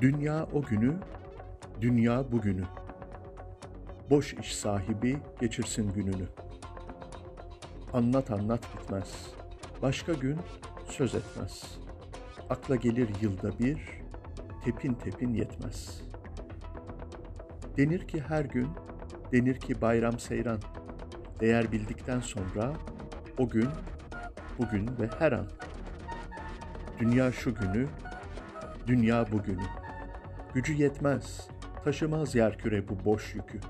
Dünya o günü, dünya bugünü. Boş iş sahibi geçirsin gününü. Anlat anlat bitmez. Başka gün söz etmez. Akla gelir yılda bir, tepin tepin yetmez. Denir ki her gün, denir ki bayram seyran. Değer bildikten sonra o gün, bugün ve her an. Dünya şu günü, dünya bugünü. Gücü yetmez, taşımaz yerküre bu boş yükü.